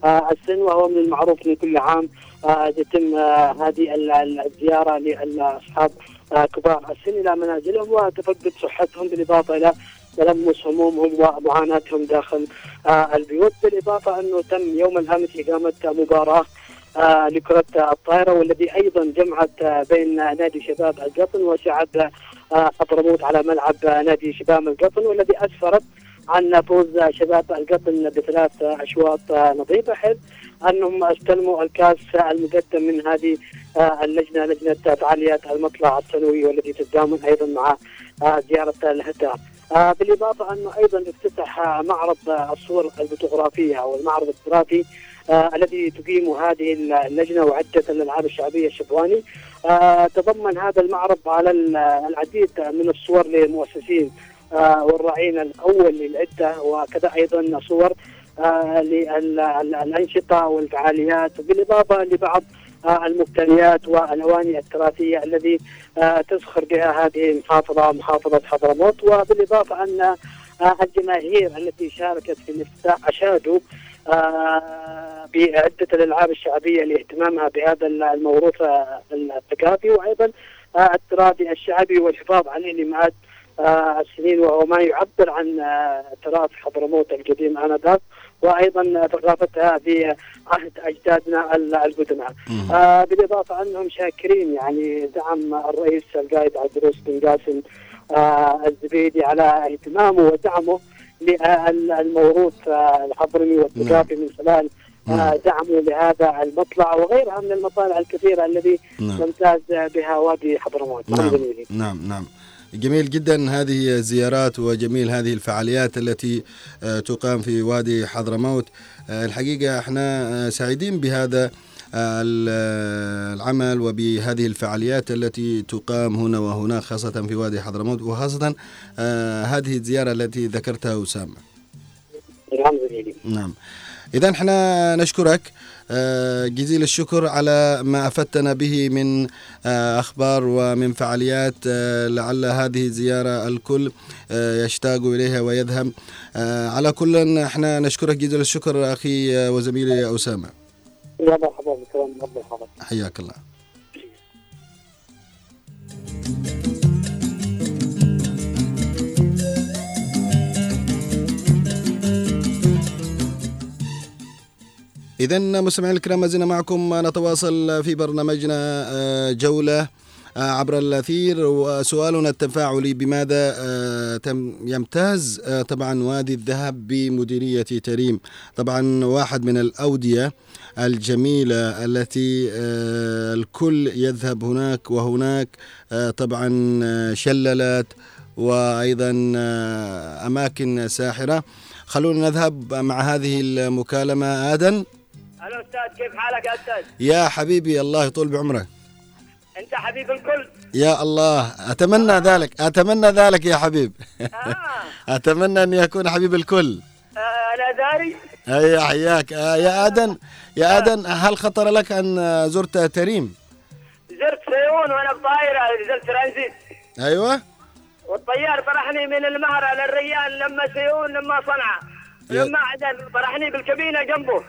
آه، السن وهو من المعروف من كل عام آه، يتم آه، هذه ال- ال- الزيارة لأصحاب آه، كبار السن إلى منازلهم وتفقد صحتهم بالإضافة إلى تلمس همومهم ومعاناتهم داخل آه، البيوت. بالإضافة أنه تم يوم الأمس إقامة مباراة آه، لكرة الطائرة والذي أيضا جمعت آه، بين نادي شباب القطن وسعد حضرموت على ملعب نادي شباب القطن والذي أسفرت عن فوز شباب القطن بثلاث أشواط آه، نظيفة حيث أنهم استلموا الكاس المقدم من هذه اللجنة لجنة فعاليات المطلع السنوي والذي تتضامن أيضا مع زيارة الهداف. آه، بالإضافة أنه أيضا افتتح آه، معرض آه، الصور الفوتوغرافية أو المعرض التراثي الذي تقيم هذه اللجنة وعدة الألعاب الشعبية الشبواني. تضمن هذا المعرض على ال- العديد من الصور للمؤسسين والراعين الأول للعدة وكذا أيضا صور للانشطه والفعاليات. بالإضافة لبعض المقتنيات والاواني التراثيه الذي آه تزخر بها هذه المحافظة محافظة حضرموت. وبالإضافة أن آه الجماهير التي شاركت في الافتتاح أشادوا آه، بعدة الألعاب الشعبية لاهتمامها بهذا الموروث الثقافي وأيضا آه، التراثي الشعبي والحفاظ عليه آه، السنين وهو ما يعبر عن آه، تراث حضرموت القديم آنذاك وأيضا ثقافتها في عهد أجدادنا ال- القدماء. آه، بالإضافة أنهم شاكرين يعني دعم الرئيس القائد عبدالروس بن قاسم آه، الزبيدي على اهتمامه ودعمه للموروث آه، الحضرمي والثقافي من خلال آه، نعم. دعمه لهذا المطلع وغيرها من المطالع الكثيرة الذي نعم. يمتاز بها وادي حضرموت. نعم. نعم. نعم. جميل جدا هذه الزيارات وجميل هذه الفعاليات التي آه، تقام في وادي حضرموت. آه، الحقيقة إحنا آه، سعيدين بهذا ال- العمل وبهذه الفعاليات التي تقام هنا وهناك خاصة في وادي حضرموت وخاصة هذه الزيارة التي ذكرتها أسامة. نعم نعم. إذا إحنا نشكرك جزيل الشكر على ما أفدتنا به من آه، أخبار ومن فعاليات آه، لعل هذه الزيارة الكل آه، يشتاق إليها ويذهب. آه، على كل إحنا نشكرك جزيل الشكر أخي آه، وزميلي أسامة. يا مرحبا حياك الله. إذا مستمعينا الكرام ما زلنا معكم. نتواصل في برنامجنا آه، جولة آه، عبر الأثير. وسؤالنا التفاعلي بماذا آه، يمتاز طبعا وادي الذهب بمديرية تريم؟ طبعا واحد من الأودية الجميلة التي الكل يذهب هناك وهناك طبعا شللات وأيضا أماكن ساحرة. خلونا نذهب مع هذه المكالمة. آدم. هلا أستاذ كيف حالك يا أستاذ؟ يا حبيبي الله يطول بعمرك. أنت حبيب الكل. يا الله أتمنى ذلك أتمنى ذلك يا حبيب. آه. أتمنى أن يكون حبيب الكل. آه أنا داري هيا حياك. آه، يا آدم يا آدم هل خطر لك أن آه، زرت تريم؟ زرت سيون وأنا بطايره نزلت ترانزيت. أيوة. والطيار طرحني من المهرة للريان لما سيئون لما صنعاء. لما عدن طرحني بالكابينة جنبه.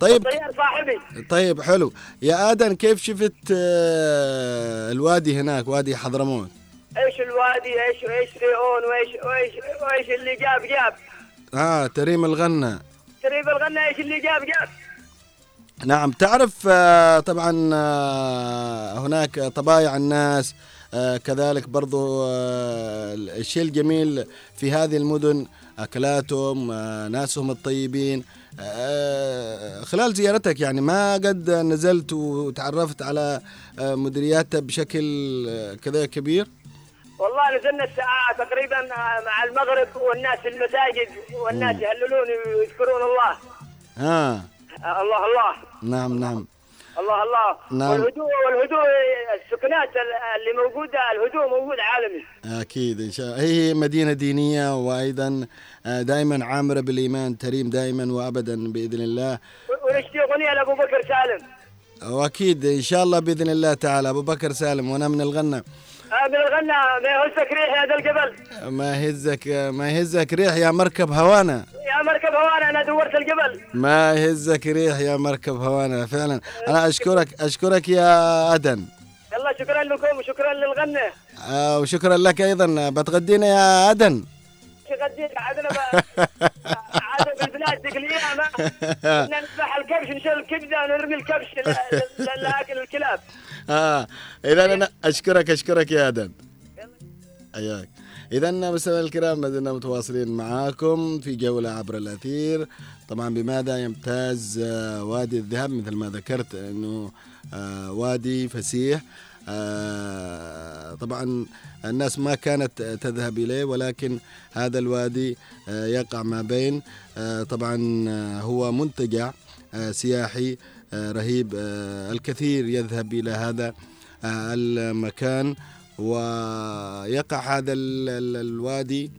طيب. الطيار صاحبي. طيب حلو. يا آدم كيف شفت آه، الوادي هناك وادي حضرموت؟ إيش الوادي؟ إيش إيش سيئون وايش وايش وإيش اللي جاب جاب؟ آه تريم الغنى تريب الغنى إيش اللي جاب جاب؟ نعم. تعرف آه، طبعا آه، هناك طبايع الناس كذلك برضو الشيء الجميل في هذه المدن أكلاتهم آه، ناسهم الطيبين آه، خلال زيارتك يعني ما قد نزلت وتعرفت على آه، مديرياتها بشكل آه، كذا كبير؟ والله نزلنا الساعة تقريبا مع المغرب والناس في المساجد والناس يهللون ويذكرون الله. آه. الله الله. نعم نعم. الله الله. نعم. والهدوء والهدوء السكنات اللي موجودة الهدوء موجود عالمي. أكيد إن شاء الله. هي مدينة دينية وأيضا آه، دائما عامرة بالإيمان تريم دائما وأبدا بإذن الله. ونشتي أغنية لأبو بكر سالم وأكيد إن شاء الله بإذن الله تعالى. أبو بكر سالم وأنا من الغنى آه، من الغنى ما يهزك ريح يا ذا الجبل. ما يهزك ما يهزك ريح يا مركب هوانا. يا مركب هوانا أنا دورت الجبل. ما يهزك ريح يا مركب هوانا فعلا. أنا أشكرك أشكرك يا أدن. يلا شكرا لكم وشكرا للغنى آه، وشكرا لك أيضا. بتغدينا يا أدن. غديت عادنا عادنا بالبلاد الأيام كنا نذبح الكبش نشيل الكبده ونرمي الكبش لأكل الكلاب. آه. إذا أنا أشكرك أشكرك يا أدن حياك. إذا مستمعينا الكرام ما زلنا متواصلين معاكم في جولة عبر الأثير. طبعا بماذا يمتاز آه، وادي الذهب؟ مثل ما ذكرت أنه آه، وادي فسيح. طبعا الناس ما كانت تذهب إليه ولكن هذا الوادي آه، يقع ما بين آه، طبعا آه، هو منتجع آه، سياحي آه، رهيب آه، الكثير يذهب إلى هذا آه، المكان ويقع هذا ال- ال- الوادي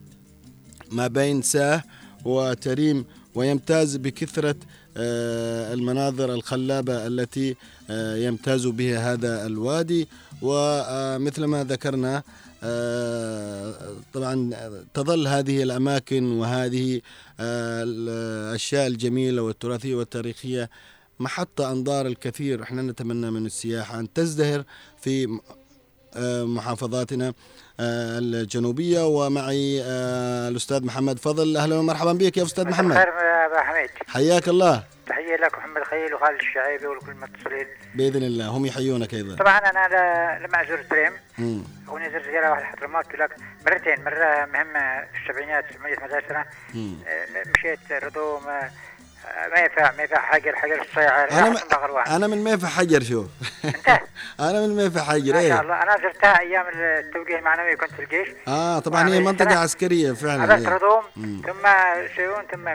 ما بين ساه وتريم ويمتاز بكثرة آه، المناظر الخلابة التي آه، يمتاز بها هذا الوادي. ومثل ما ذكرنا آه، طبعا تظل هذه الأماكن وهذه آه، الأشياء الجميلة والتراثية والتاريخية محط أنظار الكثير. إحنا نتمنى من السياحة أن تزدهر في آه، محافظاتنا. آه، الجنوبية ومعي آه، الأستاذ محمد فضل. أهلا ومرحبا بك يا أستاذ محمد. خير يا ابا حميد. حياك الله. تحية لك محمد خليل وخالد الشعيبي ولكل المتصلين بإذن الله. هم يحيونك أيضا. طبعا أنا لما ازور تريم مم. هوني زرت زيارة واحد حضرموت لك مرتين. مرة مهمة في السبعينات 718 سنة. مم. آه، مشيت رضوم آه، ما ينفع حجر حجر الصيعر أحسن بغروان. أنا من ميفا حجر شوف. أنت؟ أنا من ميفا حجر ما شاء إيه. الله. أنا زرتها أيام التوجيه المعنوي كنت في الجيش. آه طبعا هي وأنا منطقة سنة- عسكرية فعلا إيه. رضوم مم. ثم سيون ثم آه،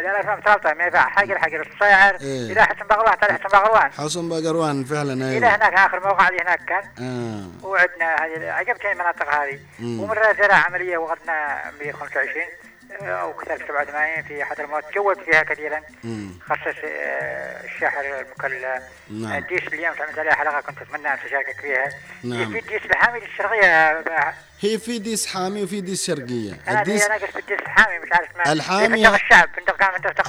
لا لا ثلاثة ميفع حجر حجر الصيعر إيه. إلى حسن بغروان تل حسن بغروان حصن بقروان فعلا إلى أيوة هناك آخر موقع لي هناك كان. آه. وعدنا هذه عجبتني المناطق هذه. مم. ومرة زرع عملية وغدنا ب 25 أو كذا 87 في حضرموت جودت فيها كثيرا. خصص آه، الشحر المكلا نعم. الديش اليوم تعملت عليها حلقة كنت أتمنى أن تشاركك فيها نعم. في الديش الحامي للشرقية آه، هي في ديس حامي وفي ديس شرقية أنا الديس أنا قصد الديش الحامي مش عارف ما الحامي في الشعب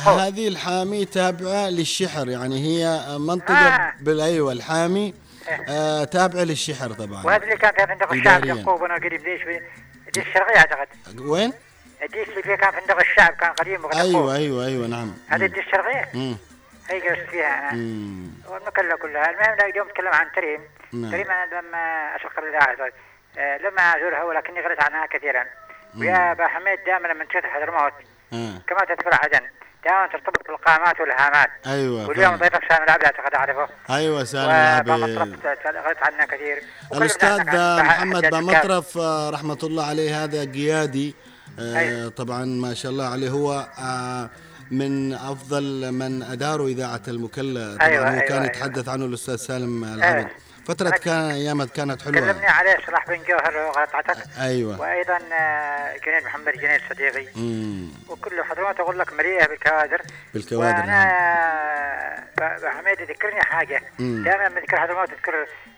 هذه الحامي تابعة للشحر يعني هي منطقة آه. بالأيوة الحامي آه تابعة للشحر طبعا وهذا اللي كان فيها فندق الشعب. يعقوب أنا قريب ليش في الديش الشرقية أعتقد وين؟ الديش اللي فيها كان فندق الشعب كان قديم وقد أيوة أيوة أيوة نعم. هذه مم. هي جلست فيها. مم. والمكلة كلها المهم اليوم نتكلم عن تريم. نعم. تريم أنا لما أشق الإذاعة آه، لما أزورها ولكني غلت عنها كثيرا. ويا أبا حميد دائما لما تشوف حضرموت آه. كما تذكر عدن. دائما ترتبط بالقامات والهامات. أيوة واليوم. ضيفك سامي العبد أعتقد أعرفه أيوة سالم العبيد وبمطرف غلت عنها كثير. عن محمد حداد بمطرف آه، رحمة الله عليه هذا قيادي. أيوة. طبعا ما شاء الله عليه هو آه، من أفضل من أداروا إذاعة المكلا طبعا أيوة، هو أيوة، كان أيوة. يتحدث عنه الأستاذ سالم العبد أيوة. فترة كان أيامها كانت حلوة. كلمني عليه صلاح بن جوهر وغلطتك أيوة. وأيضا آه، جنيد محمد جنيد صديقي. مم. وكل حضرموت أقول لك مليئة بالكوادر. بالكوادر وأنا فحميد ذكرني حاجة. مم. دائما لما ذكر حضرموت تذكر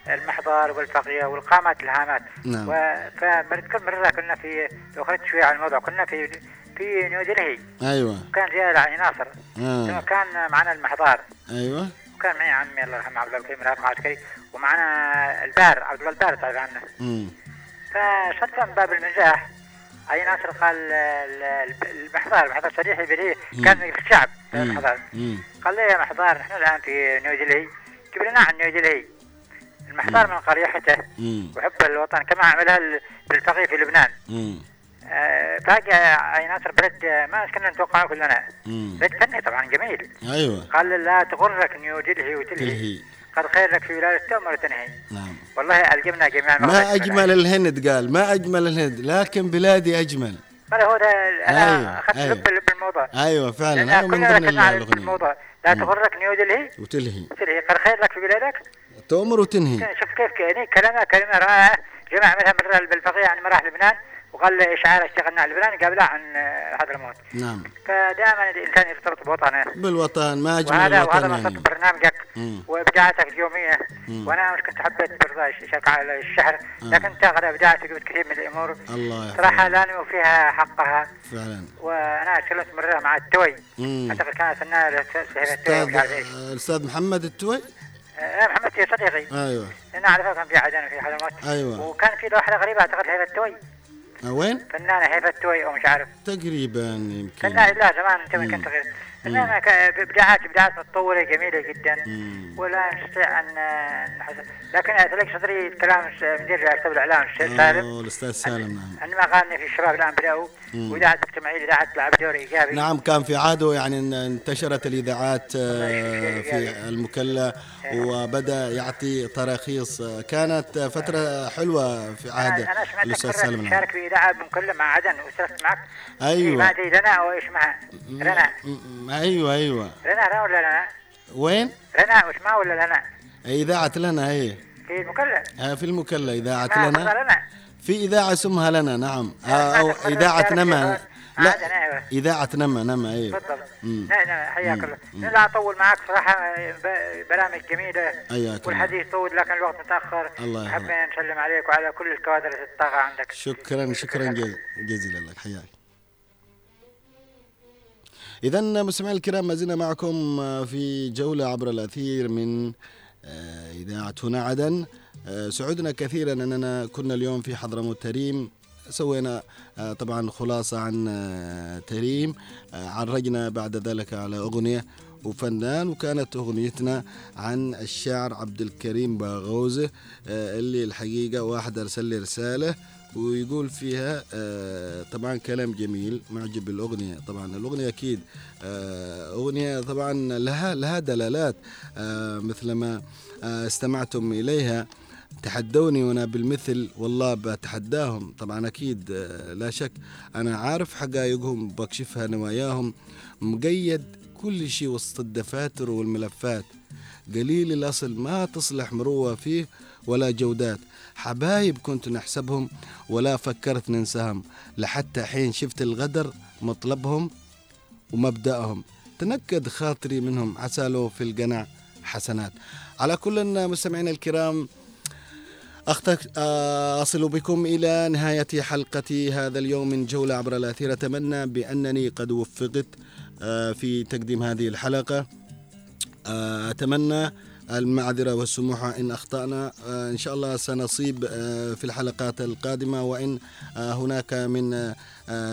المحضار والفقيه والقامات الهامات. نعم. فبنذكر مرة كنا في لو خرجت شوية عن الموضوع كنا في في نيودلهي أيوه. كان على ناصر. آه. كان معنا المحضار أيوه. وكان معي عمي الله يرحمه عبد الكريم رافع عسكري ومعنا البار عبد الله البار تعرف عنه من باب المزاح علي ناصر قال ال- ال- المحضار المحضار صريح بديه كان في الشعب. المحضار. قال لي يا محضار نحن الآن في نيودلهي جيب لنا عن نيودلهي المحضار من قريحته. وحب الوطن كما عملها ال- بالفقيه في لبنان مم. آه، فجأة علي ناصر بلد آه، ما كنا نتوقعه كلنا. بلد فني طبعا جميل. أيوه. قال لا تغرك نيودلهي وتلهي. تلهي. قد خير لك في ولاية تؤمر وتنهي نعم. والله ألجمنا جميعا. ما أجمل الهند قال. ما أجمل الهند لكن بلادي أجمل. قال هو ده أنا أيوة، أخذت أيوة. لب الموضوع. أيوه فعلا. من كلنا ضمن ركزنا على الموضوع. لا. تغرك نيودلهي وتلهي. تلهي. قد خير لك في بلادك. تؤمر وتنهي. شوف كيف يعني كلمة كلمة رائعة. جمع مرة بالفقيه عن مراح لبنان. وقال له اشعار اشتغلنا على لبنان قبلها عن آه، حضرموت نعم. فدائما الإنسان يرتبط بوطنه. بالوطن ما اجمل وهذا وهذا الوطن مقصد يعني. برنامجك. مم. وإبداعاتك اليومية. مم. وأنا مش كنت حبيت برضه اشارك على الشهر. لكن تاخذ إبداعاتك قلت كثير من الأمور. الله صراحة يحفظك لا نمو فيها حقها. فعلا. وأنا تكلمت مرة مع التوي. مم. أعتقد كانت إيش. الأستاذ محمد التوي؟ آه، محمد يا صديقي. أيوه. أنا أعرفه كان في عدن وفي حضرموت أيوة. وكان في له واحدة غريبة أعتقد هيفا التوي. آه، وين فنانة هيفا التوي أو مش عارف. تقريبا يمكن. فنان لا زمان انت مم. كنت صغير ك- ابداعات إبداعات متطورة جميلة جدا. مم. ولا نستطيع ان لكن تلاقي صدري كلام مدير مكتب الإعلام الشيخ سالم. الأستاذ سالم نعم. عندما قالني في الشباب الآن بدأوا. واذاعه مجتمعيه الاذاعه تلعب دور إيجابي. نعم كان في عهده يعني إن- انتشرت الإذاعات آه، في المكلا وبدأ يعطي تراخيص. كانت فترة حلوة في عهد أنا الأستاذ سالم نعم. تشارك في إذاعة مكلم مع عدن واشتركت معك. أيوة. ما ادري رنا أو إيش اسمها رنا. م- أيوه أيوه. رنا رنا ولا لنا وين؟ رنا وش ما ولا لنا إذاعة لنا هي في المكلم آه، في المكلا إذاعة لنا. لنا. في إذاعة اسمها لنا نعم. آه، أو إذاعة نما لا أيوة. إذاعة نما نما أيوه تفضل. لا لا حياك. الله. لا أطول معك صراحة ب- برامج حياك الله. والحديث طول لكن الوقت متأخر. الله يحفظك. حبينا نسلم عليك وعلى كل الكوادر اللي تطاغى عندك. شكرا شكرا جز- جزيلا لك. حياك. إذا مستمعي الكرام ما زلنا معكم في جولة عبر الأثير من آه، إذاعة هنا عدن. آه، سعدنا كثيرا أننا كنا اليوم في حضرموت تريم سوينا آه، طبعا خلاصة عن تريم. عرجنا بعد ذلك على أغنية وفنان وكانت أغنيتنا عن الشاعر عبد الكريم باغوزة اللي الحقيقة واحد أرسل لي رسالة ويقول فيها آه، طبعا كلام جميل معجب بالأغنية. طبعا الأغنية أكيد آه، أغنية طبعا لها لها دلالات آه، مثلما آه، استمعتم إليها. تحدوني وأنا بالمثل والله بتحداهم. طبعا أكيد لا شك. أنا عارف حقائقهم بكشفها نواياهم مقيد كل شيء وسط الدفاتر والملفات. قليل الأصل ما تصلح مروة فيه ولا جودات. حبايب كنت نحسبهم ولا فكرت ننساهم لحتى حين شفت الغدر مطلبهم ومبدأهم. تنكد خاطري منهم عسى له في القناع حسنات. على كل مستمعينا الكرام أصل بكم إلى نهاية حلقة هذا اليوم من جولة عبر الأثير. أتمنى بأنني قد وفقت آه، في تقديم هذه الحلقة. آه، أتمنى المعذرة والسموحة إن أخطأنا. آه، إن شاء الله سنصيب آه، في الحلقات القادمة وإن آه، هناك من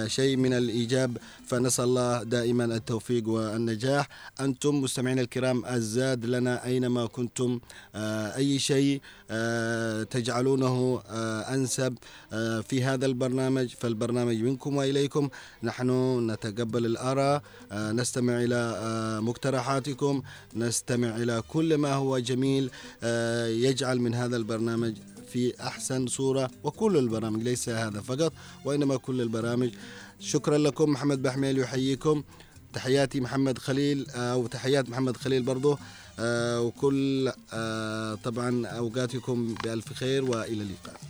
شيء من الإيجاب. فنسأل الله دائما التوفيق والنجاح. أنتم مستمعين الكرام الزاد لنا أينما كنتم. آه، أي شيء آه، تجعلونه آه، أنسب آه، في هذا البرنامج. فالبرنامج منكم وإليكم. نحن نتقبل الآراء آه، نستمع إلى آه، مقترحاتكم. نستمع إلى كل ما هو جميل آه، يجعل من هذا البرنامج في أحسن صورة وكل البرامج ليس هذا فقط وإنما كل البرامج. شكرا لكم محمد بحميل يحييكم. تحياتي محمد خليل آه، أو تحيات محمد خليل برضو. آه، وكل آه، طبعا أوقاتكم بألف خير وإلى اللقاء.